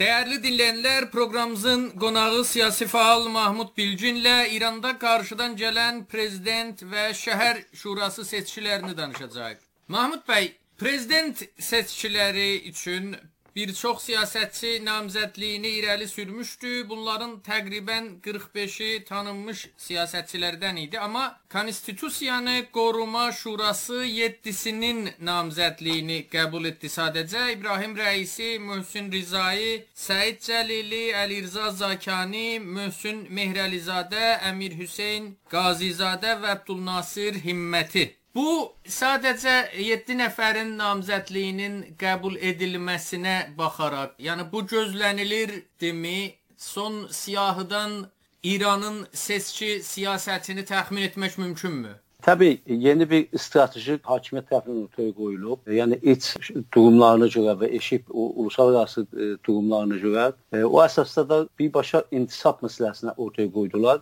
Dəyərli dinləyənlər, proqramımızın qonağı siyasi faal Mahmud Bilginlə İranda qarşıdan gələn prezident və şəhər şurası seçkilərini danışacağıq. Mahmud bəy, prezident seçkiləri üçün Bir çox siyasətçi namizədliyini irəli sürmüşdü. Bunların təqribən 45-i tanınmış siyasətçilərdən idi, amma Konstitusiyanı Qoruma Şurası 7-sinin namizədliyini qəbul etdi sadəcə. İbrahim Rəisi, Möhsün Rizai, Səid Cəlili, Əlirza Zakani, Möhsün Mehrəlizadə, Əmir Hüseyn Qazizadə və Abdülnasir Himməti Bu sadəcə 7 nəfərin namizədliyinin qəbul edilməsinə baxaraq, yəni bu gözlənilir-dimi son siyahıdan İranın seçki siyasətini təxmin etmək mümkünmü? Təbii, yeni bir strateji hakimiyyət tərəfindən ortaya qoyulub. Yəni iç durumlarına görə və eşib uluslararası e, durumlarına görə e, o əsasda da birbaşa intisab məsələsini ortaya qoydular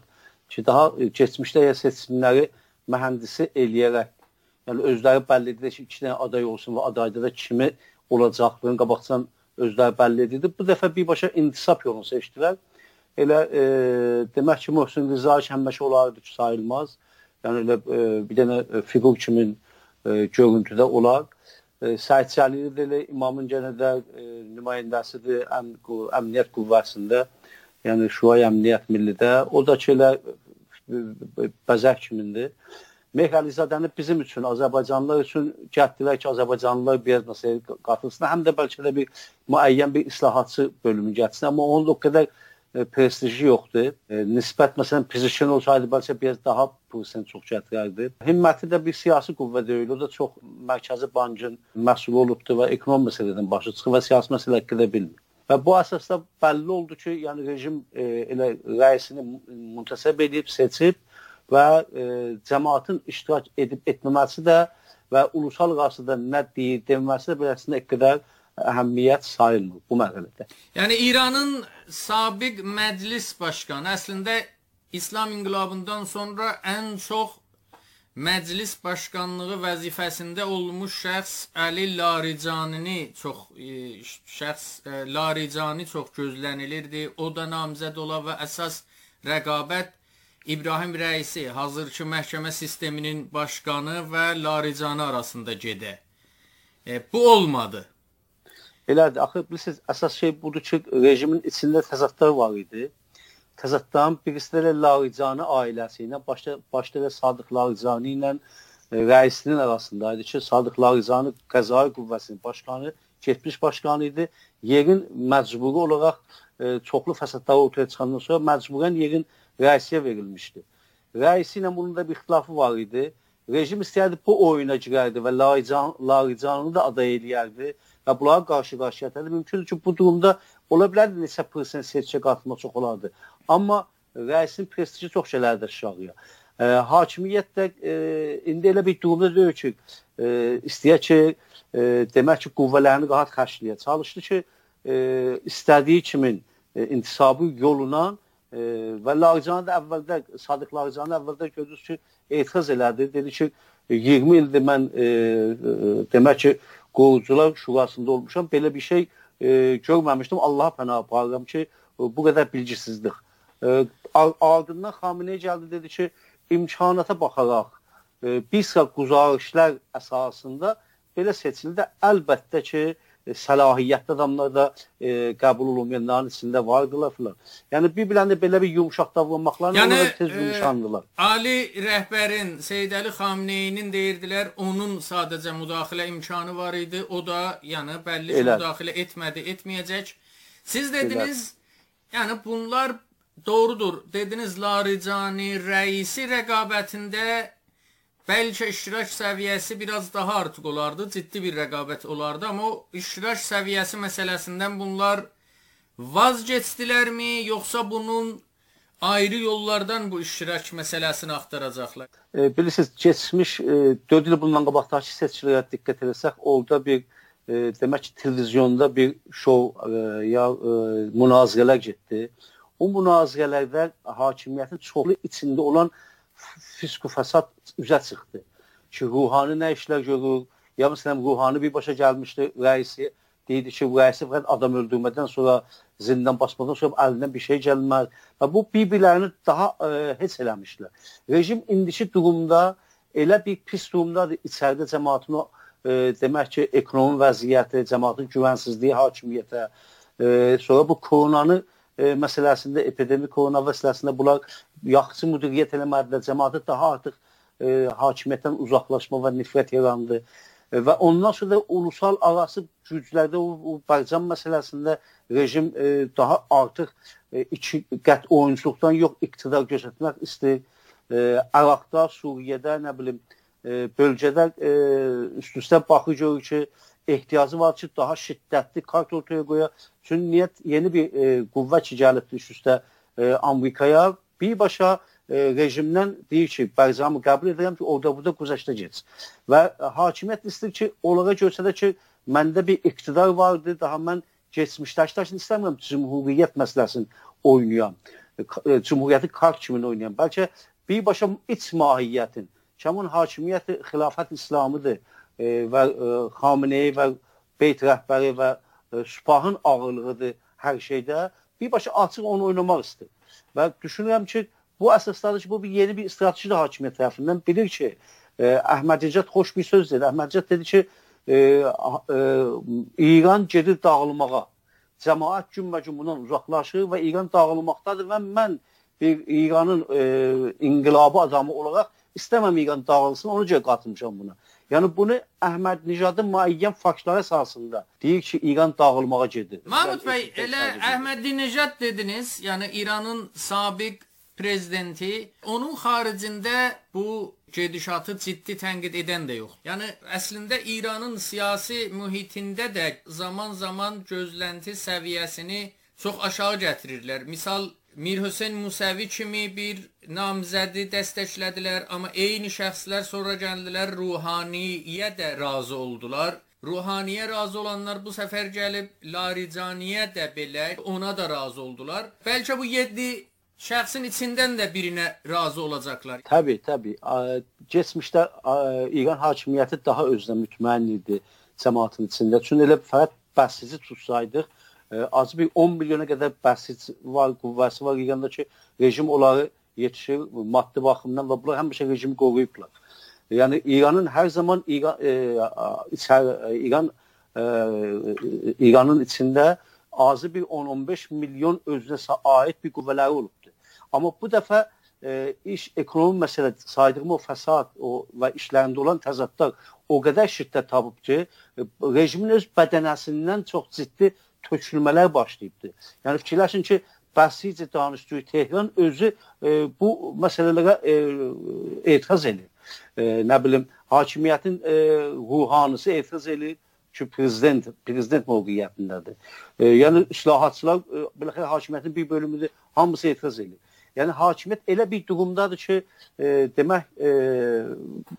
ki, daha e, keçmişdə ya seçimləri mühəndisi eləyərək Yəni özləri bəlli edir ki, iki dənə aday olsun və adayda da kimi olacaqlığını qabaqcadan özləri bəlli edirdi. Bu dəfə birbaşa intisab yolunu seçdilər. Elə e, demək ki, Möhsün Rizaiç həmişə olardı ki, sayılmaz. Yəni elə e, bir dənə e, fiqur kimi e, görüntüdə olar. E, Səid Cəlili də elə imamın yenə də e, nümayəndəsidir əm, əmniyyət qüvvəsində. Yəni Şuay Əmniyyət Millidə. O da ki, elə e, bəzək kimindir. Meh Əlizadəni bizim üçün, Azərbaycanlılar üçün gətirdilər ki, Azərbaycanlılar bir məsələyə qatılsın. Həm də bəlkə də bir müəyyən bir islahatçı bölümü gətirsin, amma onun o qədər e, prestiji yoxdur. E, nisbət məsələn Pizişin olsaydı bəlkə biraz daha prosent çox gətirərdi. Himməti də bir siyasi qüvvə deyil. O da çox Mərkəzi Bankın məsulu olubdu və ekonomi məsələdən başa çıxır və siyasi məsələ haqqında bilmir. Və bu əsasda bəlli oldu ki, yəni rejim e, elə rəisini müntəsəb edib, seçib və e, cəmaatın iştirak edib etməməsi də və ulusal qarşıda nə deyir deməsi də beləsinə qədər əhəmiyyət sayılmır bu mərhələdə. Yəni İranın sabiq məclis başqanı əslində İslam inqilabından sonra ən çox məclis başqanlığı vəzifəsində olmuş şəxs Əli Laricanini çox e, şəxs e, Laricani çox gözlənilirdi. O da namizəd ola və əsas rəqabət İbrahim Rəisi hazırki məhkəmə sisteminin başqanı və Laricanı arasında gedə. E, bu olmadı. Elədir. Axı bilirsiniz, əsas şey budur ki, rejimin içində təzadlar var idi. Təzadların birisi də Laricanı ailəsi ilə, başda başda da Sadıq Laricani ilə e, rəisinin arasındaydı ki, Sadıq Laricani qəzai qüvvəsinin başqanı, getmiş başqanı idi. Yerin məcburi olaraq e, çoxlu fəsadlar ortaya çıxandan sonra məcburən yerin rəisiyə verilmişdi. Rəisi ilə bunun da bir ixtilafı var idi. Rejim istəyərdi bu oyuna girərdi və Larican, Laricanı da aday eləyərdi və bunlara qarşı-qarşı gətirdi. Mümkündür ki, bu durumda ola bilərdi neçə prosent seçkiyə qatılma çox olardı. Amma rəisin prestiji çox şeylərdə aşağıya. E, hakimiyyət də e, indi elə bir durumda deyil ki, e, istəyə ki, e, demək ki, qüvvələrini rahat xərcləyə çalışdı ki, e, istədiyi kimin e, intisabı yoluna E, və Lağcan da əvvəldə Sadiq Lağcan əvvəldə gördünüz ki, etiraz elədi. Dedi ki, 20 ildir mən e, e, demək ki, qorucular şurasında olmuşam. Belə bir şey e, görməmişdim. Allaha pənah aparıram ki, bu qədər bilgisizlik. E, ardından Xamenei gəldi dedi ki, imkanata baxaraq e, bir sıra quzarışlar əsasında belə seçildi. Əlbəttə ki, e, səlahiyyətli adamlar da e, qəbul olunmayanların içində vardılar filan. Yəni bir-birlərinə belə bir yumşaq davranmaqlarla yəni, tez e, yumşandılar. E, Ali rəhbərin Seyid Əli Xamneyinin deyirdilər, onun sadəcə müdaxilə imkanı var idi. O da yəni bəlli ki, müdaxilə etmədi, etməyəcək. Siz dediniz, Elə. yəni bunlar doğrudur. Dediniz Laricani rəisi rəqabətində Bəlkə iştirak səviyyəsi biraz daha artıq olardı, ciddi bir rəqabət olardı, amma o iştirak səviyyəsi məsələsindən bunlar vazgeçdilərmi, yoxsa bunun ayrı yollardan bu iştirak məsələsini axtaracaqlar? E, bilirsiniz, keçmiş e, 4 il bundan qabaqdakı seçkilərə diqqət etsək, orada bir e, demək ki, televizyonda bir şov e, ya e, münazirələr getdi. O münazirələrdə hakimiyyətin çoxlu içində olan fisq fəsad üzə çıxdı. Ki, ruhani nə işlər görür, ya məsələn, ruhani birbaşa gəlmişdi rəisi, deyirdi ki, rəisi fəqət adam öldürmədən sonra zindan basmadan sonra əlindən bir şey gəlməz. Və bu bir-birlərini daha ə, heç eləmişlər. Rejim indiki durumda elə bir pis durumdadır içəridə cəmaatın o e, demək ki, ekonomi vəziyyəti, cəmaatın güvənsizliyi hakimiyyətə, e, sonra bu koronanı e, məsələsində, epidemik korona məsələsində bunlar yaxşı müdiriyyət eləmədilər, cəmaatı daha artıq e, hakimiyyətdən uzaqlaşma və nifrət yarandı. E, və ondan sonra da ulusal arası güclərdə o, o Bərcan məsələsində rejim e, daha artıq e, iki qət oyunçuluqdan yox iqtidar göstərmək istəyir. E, Əraqda, Suriyədə, nə bilim, e, bölgədə e, üst-üstə baxı görür ki, ehtiyacı var ki, daha şiddətli kart ortaya qoya. Çünki niyyət yeni bir e, qüvvə ki, gəlibdir üst-üstə e, Amerikaya. Birbaşa e, rejimdən deyir ki, bərzamı qəbul edirəm ki, orada burada güzəştə geç. Və e, hakimiyyət istəyir ki, onlara göstərə ki, məndə bir iqtidar vardı, daha mən keçmişdəşdaşını istəmirəm cümhuriyyət məsələsini oynayam. E, e, cümhuriyyəti kart kimi oynayam. Bəlkə birbaşa iç mahiyyətin, kəmun hakimiyyəti xilafət İslamıdır e, və e, Xameneyi və Beyt rəhbəri və e, Supahın ağırlığıdır hər şeydə. Birbaşa açıq onu oynamaq istəyir. Və düşünürəm ki, bu əsaslarda ki, bu bir yeni bir strateji də hakimiyyət tərəfindən bilir ki, e, Əhmədicad xoş bir söz dedi. Əhmədicad dedi ki, e, e, İran gedir dağılmağa. Cəmaət günbəgün bundan uzaqlaşır və İran dağılmaqdadır və mən bir İranın e, inqilabı adamı olaraq istəməm İran dağılsın, ona görə qatılmışam buna. Yəni bunu Əhməd Nijadın müəyyən faktlar əsasında deyir ki, İran dağılmağa gedir. Mahmud bəy, elə Əhməd Nijad dediniz, yəni İranın sabiq prezidenti, onun xaricində bu gedişatı ciddi tənqid edən də yox. Yəni əslində İranın siyasi mühitində də zaman-zaman gözlənti səviyyəsini çox aşağı gətirirlər. Misal Mir Hüseyn Musavi kimi bir namizədi dəstəklədilər, amma eyni şəxslər sonra gəldilər Ruhaniyə də razı oldular. Ruhaniyə razı olanlar bu səfər gəlib Laricaniyə də belə ona da razı oldular. Bəlkə bu 7 şəxsin içindən də birinə razı olacaqlar. Təbii, təbii. Keçmişdə İran hakimiyyəti daha özünə mütməyin idi cəmaatın içində. Çünki elə fəqət bəsici tutsaydıq, azı bir 10 milyona qədər bəsit var, qüvvəsi var İranda ki, rejim onları yetişir maddi baxımdan və bunlar həmişə rejimi qoruyublar. Yəni İranın hər zaman İran e, içər, İran e, İranın içində azı bir 10-15 milyon özünə aid bir qüvvələri olubdu. Amma bu dəfə e, iş ekonomi məsələ saydığım o fəsad o və işlərində olan təzadlar o qədər şiddət tapıb ki, rejimin öz bədənəsindən çox ciddi tökülmələr başlayıbdı. Yəni fikirləşin ki, bəsicə danışdığı Tehran özü e, bu məsələlərə e, etiraz edir. E, nə bilim, hakimiyyətin e, ruhanisi etiraz edir ki, prezident prezident mövqeyiyyətindədir. E, yəni islahatçılar e, biləxərə hakimiyyətin bir bölümüdür, hamısı etiraz edir. Yəni hakimiyyət elə bir durumdadır ki, e, demək e,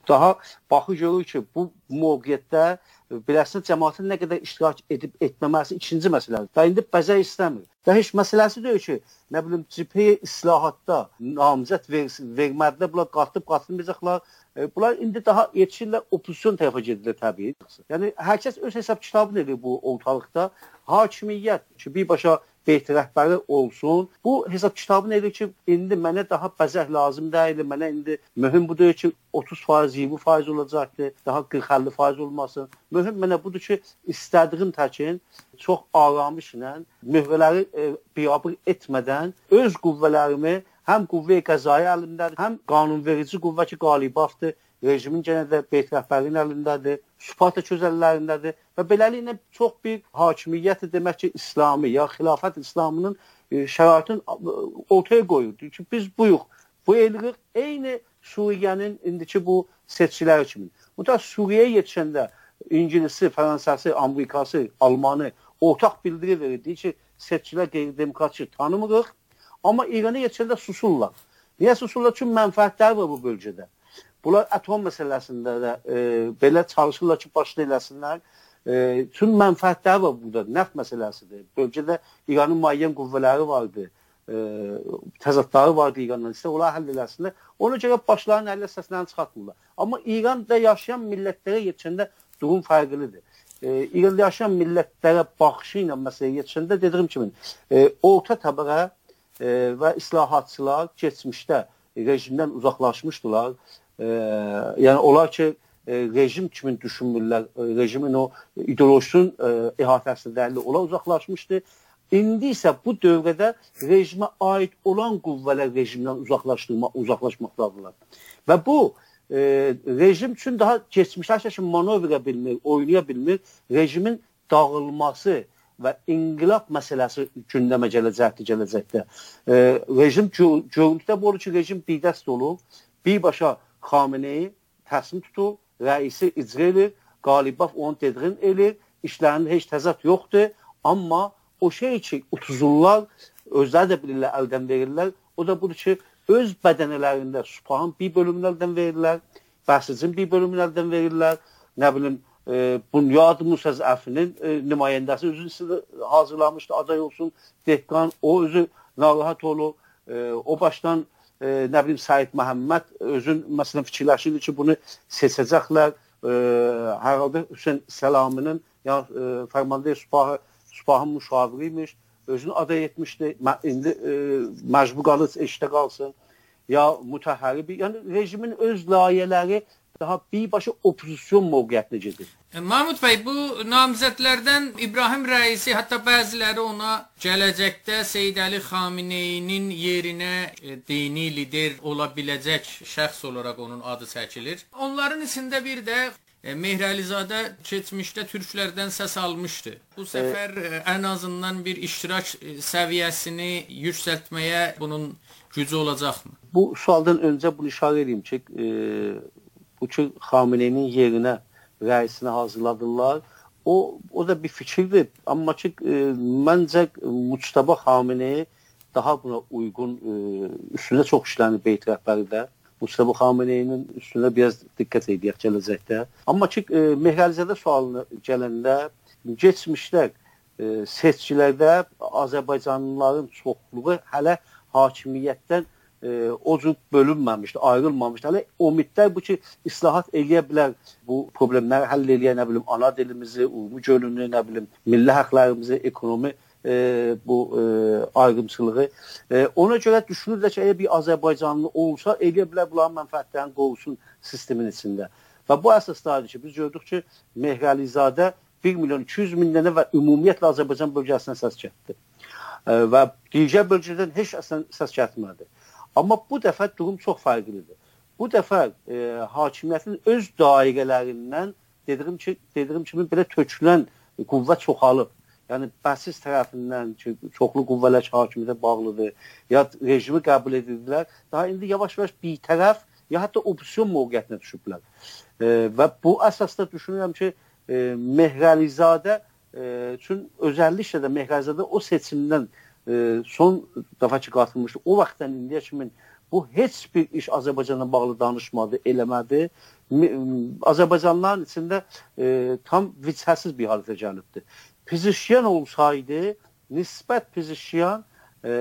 daha baxı görür ki, bu mövqeyiyyətdə Birləşmiş cəmaətin nə qədər iştirak edib etməməsi ikinci məsələdir. Və indi bəzək istəmir. Və heç məsələsi deyil ki, nə bilim cibhə islahatda namizəd ver, vermədilər, bunlar qatıb qatılmayacaqlar. E, bunlar indi daha yetişirlər opozisiyon tərəfə gedirlər təbii. Yəni hər kəs öz hesab kitabını edir bu ortalıqda. Hakimiyyət ki, birbaşa beyt rəhbəri olsun. Bu hesab kitabı nədir ki, indi mənə daha bəzək lazım deyil. Mənə indi mühüm budur ki, 30%, 20% olacaqdır, daha 40-50% olmasın. Mühüm mənə budur ki, istədiyim təkin çox aramışla mühürləri e, biabır etmədən öz qüvvələrimi həm qüvvə qəzaya əlindədir, həm qanunverici qüvvə ki, qalibafdır rejimin yenə də rəhbərinin əlindədir, Sparta közəllərindədir və beləliklə çox bir hakimiyyət demək ki, İslami ya xilafət İslamının e, şəraitin ortaya qoyur. ki, biz buyuq, bu eləyirik eyni Suriyənin indiki bu seçkiləri kimi. Mütləq Suriyaya yetişəndə İngilisi, Fransası, Amerikası, Almanı ortaq bildiri verir. Deyir ki, seçkilər qeyri-demokratik tanımırıq. Amma İrana yetişəndə susurlar. Niyə susurlar? Çünki mənfəətləri var bu bölgədə. Bunlar atom məsələsində də e, belə çalışırlar ki, başda eləsinlər. E, tüm mənfəətləri var burada. Neft məsələsidir. Bölgədə İranın müəyyən qüvvələri vardı. E, təzadları vardı İrandan. İstə onlar həll eləsinlər. Ona görə başlarının əllə səslərini çıxartmırlar. Amma İranda yaşayan millətlərə yetişəndə durum fərqlidir. e, İranda yaşayan millətlərə baxışı ilə məsələyə yetişəndə dediyim kimi e, orta təbəqə e, və islahatçılar keçmişdə rejimdən uzaqlaşmışdılar. E, yəni onlar ki e, rejim kimi düşünmürlər, e, rejimin o ideolojisin e, əhatəsində onlar uzaqlaşmışdı. İndi isə bu dövrdə rejimə aid olan qüvvələr rejimdən uzaqlaşdırma, uzaqlaşmaqdadırlar. Və bu e, rejim üçün daha keçmişə kimi manovra bilmir, oynaya bilmir. Rejimin dağılması və inqilab məsələsi gündəmə gələcəkdir gələcəkdə. E, rejim görüntüdə bu olur ki, rejim bidəst olur. Birbaşa Xameneyi təslim tutur, rəisi icra edir, Qalibov onu tedrin edir, işlərində heç təzad yoxdur, amma o şey ki, utuzurlar, özləri də bilirlər, əldən verirlər. O da budur ki, öz bədənələrində Supahın bir bölümünü əldən verirlər, Bəsicin bir bölümünü əldən verirlər, nə bilim, e, Bunyad Musaz Əfinin e, nümayəndəsi özü hazırlamışdı, aday olsun, Dehqan, o özü narahat olur, e, o başdan e, nə bilim Said Məhəmməd özün məsələn fikirləşirdi ki, bunu seçəcəklər. E, hər halda Hüseyn Səlaminin yəni e, Fərmandayə Supahı Supahın müşaviri imiş, özünü aday etmişdi. İndi e, məcbur qalır eşdə qalsın. Ya mütəhərrib, yəni rejimin öz layihələri daha birbaşa opozisyon mövqeyiyyətinə gedir. E, Mahmud bəy, bu namizədlərdən İbrahim Rəisi, hətta bəziləri ona gələcəkdə Seyid Əli Xameneyinin yerinə e, dini lider ola biləcək şəxs olaraq onun adı çəkilir. Onların içində bir də E, Mehrəlizadə keçmişdə türklərdən səs almışdı. Bu səfər ən azından bir iştirak səviyyəsini yüksəltməyə bunun gücü olacaqmı? Bu sualdan öncə bunu işarə edeyim ki, e, bu ki Xameneyinin yerinə rəisini hazırladılar. O o da bir fikirdir, amma ki e, məncə Mustafa Xameneyi daha buna uyğun e, üstündə çox işlənir Beyt rəhbəridə. Mustafa Xameneyinin üstünə biraz diqqət edək gələcəkdə. Amma ki e, Mehrəlizadə sualına gələndə keçmişdə e, seçkilərdə Azərbaycanlıların çoxluğu hələ hakimiyyətdən e, o cür bölünməmişdi, ayrılmamışdı. Hələ umidlər bu ki, islahat eləyə bilər, bu problemləri həll eləyə, nə bilim, ana dilimizi, ümumi görünümü, nə bilim, milli haqlarımızı, ekonomi e, bu e, ayrımçılığı. E, ona görə düşünürlər ki, əgər bir Azərbaycanlı olsa, eləyə bilər bunların mənfəətlərini qorusun sistemin içində. Və bu əsaslardır ki, biz gördük ki, Mehrəlizadə 1 milyon 200 min dənə və ümumiyyətlə Azərbaycan bölgəsinə səs çəkdi. E, və digər bölgələrdən heç əslən səs çəkmədi. Amma bu dəfə durum çox fərqlidir. Bu dəfə e, hakimiyyətin öz dairələrindən dedim ki, dedim kimi belə tökülən qüvvə çoxalıb yəni bəsis tərəfindən ki, çoxlu qüvvələr hakimiyyətə bağlıdır, ya rejimi qəbul edirdilər, daha indi yavaş-yavaş bir tərəf ya hətta opposision mövqeyinə düşüblər. E, və bu əsasda düşünürəm ki, e, Mehrəlizadə e, üçün özəlliklə də Mehrəlizadə o seçimdən e, son dəfə ki qatılmışdı. O vaxtdan indiyə kimi bu heç bir iş Azərbaycanla bağlı danışmadı, eləmədi. Azərbaycanlıların içində e, tam vicəsiz bir halətə gəlibdi. Pizişyan olsaydı, nisbət Pizişyan e,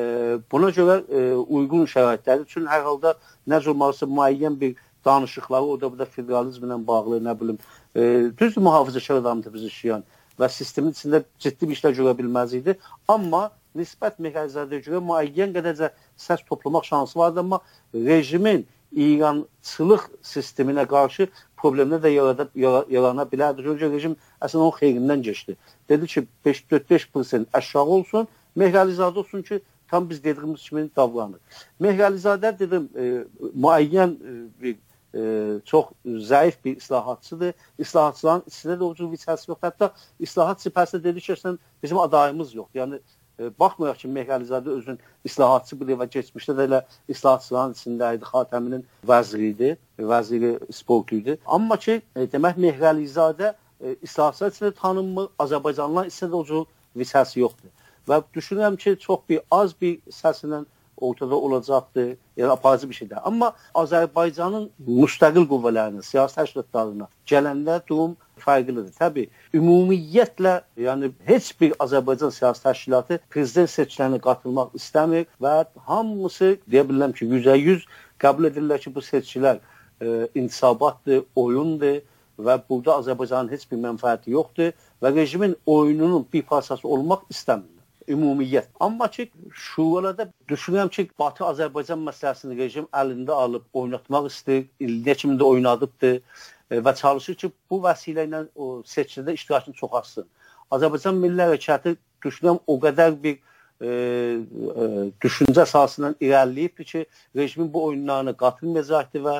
buna görə e, uyğun şəraitləri üçün hər halda nə olmalısa müəyyən bir danışıqları orada burada federalizmlə bağlı, nə bilim, e, düzdür mühafizəçi adamdır Pizişyan və sistemin içində ciddi bir işlər görə bilməz idi. Amma nisbət mexanizmlərə görə müəyyən qədərcə səs toplamaq şansı vardı, amma rejimin İrançılıq sisteminə qarşı problemlər də yarada, yarana bilərdi. Çünki rejim əslində onun xeyrindən keçdi. Dedi ki, 5-4-5% aşağı olsun, Mehrəlizadə olsun ki, tam biz dediyimiz kimi davranır. Mehrəlizadə dedim, e, müəyyən e, bir e, çox zəif bir islahatçıdır. İslahatçıların içində də o cür bir səs yox. Hətta islahat sipərsə dedi ki, bizim adayımız yoxdur. Yəni baxmayaraq ki, Mehrəlizadə özün islahatçı bilir və keçmişdə də elə islahatçıların içində idi, Xatəminin vəziri idi, vəziri sportu idi. Amma ki, e, demək Mehrəlizadə e, islahatçılar içində tanınmır, Azərbaycanlılar içində də o cür bir səsi yoxdur. Və düşünürəm ki, çox bir az bir səsinlə ortada olacaqdır, yəni aparıcı bir şeydir. Amma Azərbaycanın müstəqil qüvvələrinə, siyasi təşkilatlarına gələndə durum fərqlidir. Təbii, ümumiyyətlə, yəni heç bir Azərbaycan siyasi təşkilatı prezident seçkilərinə qatılmaq istəmir və hamısı deyə bilərəm ki, 100%, 100 qəbul edirlər ki, bu seçkilər e, intisabatdır, oyundur və burada Azərbaycanın heç bir mənfəəti yoxdur və rejimin oyununun bir parçası olmaq istəmir ümumiyyət. Amma ki, şurada düşünürəm ki, Batı Azərbaycan məsələsini rejim əlində alıb oynatmaq istəyir, ildə kimi də oynadıbdı e, və çalışır ki, bu vəsilə ilə o seçkidə iştirakını çoxalsın. Azərbaycan Milli Hərəkatı düşünürəm o qədər bir e, e, düşüncə əsasından irəliləyibdir ki, rejimin bu oyunlarına qatılmayacaqdır və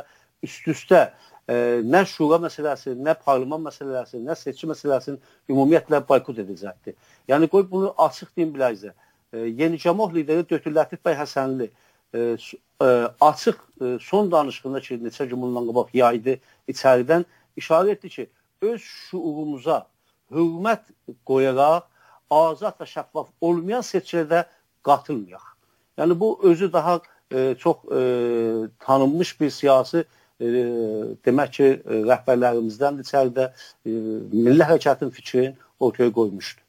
üst-üstə e, nə şura məsələsi, nə parlament məsələsi, nə seçki məsələsini ümumiyyətlə boykot edəcəkdir. Yəni qoy bunu açıq deyim biləcək. E, Yeni Cəmoh lideri Dötür Lətif bəy Həsənli e, e, açıq e, son danışığında ki, neçə gün bundan qabaq yaydı içəridən işarə etdi ki, öz şuurumuza hörmət qoyaraq azad və şəffaf olmayan seçkilərdə qatılmayaq. Yəni bu özü daha e, çox e, tanınmış bir siyasi demək ki, e, rəhbərlərimizdən içəridə e, milli hərəkatın fikrini ortaya qoymuşdu.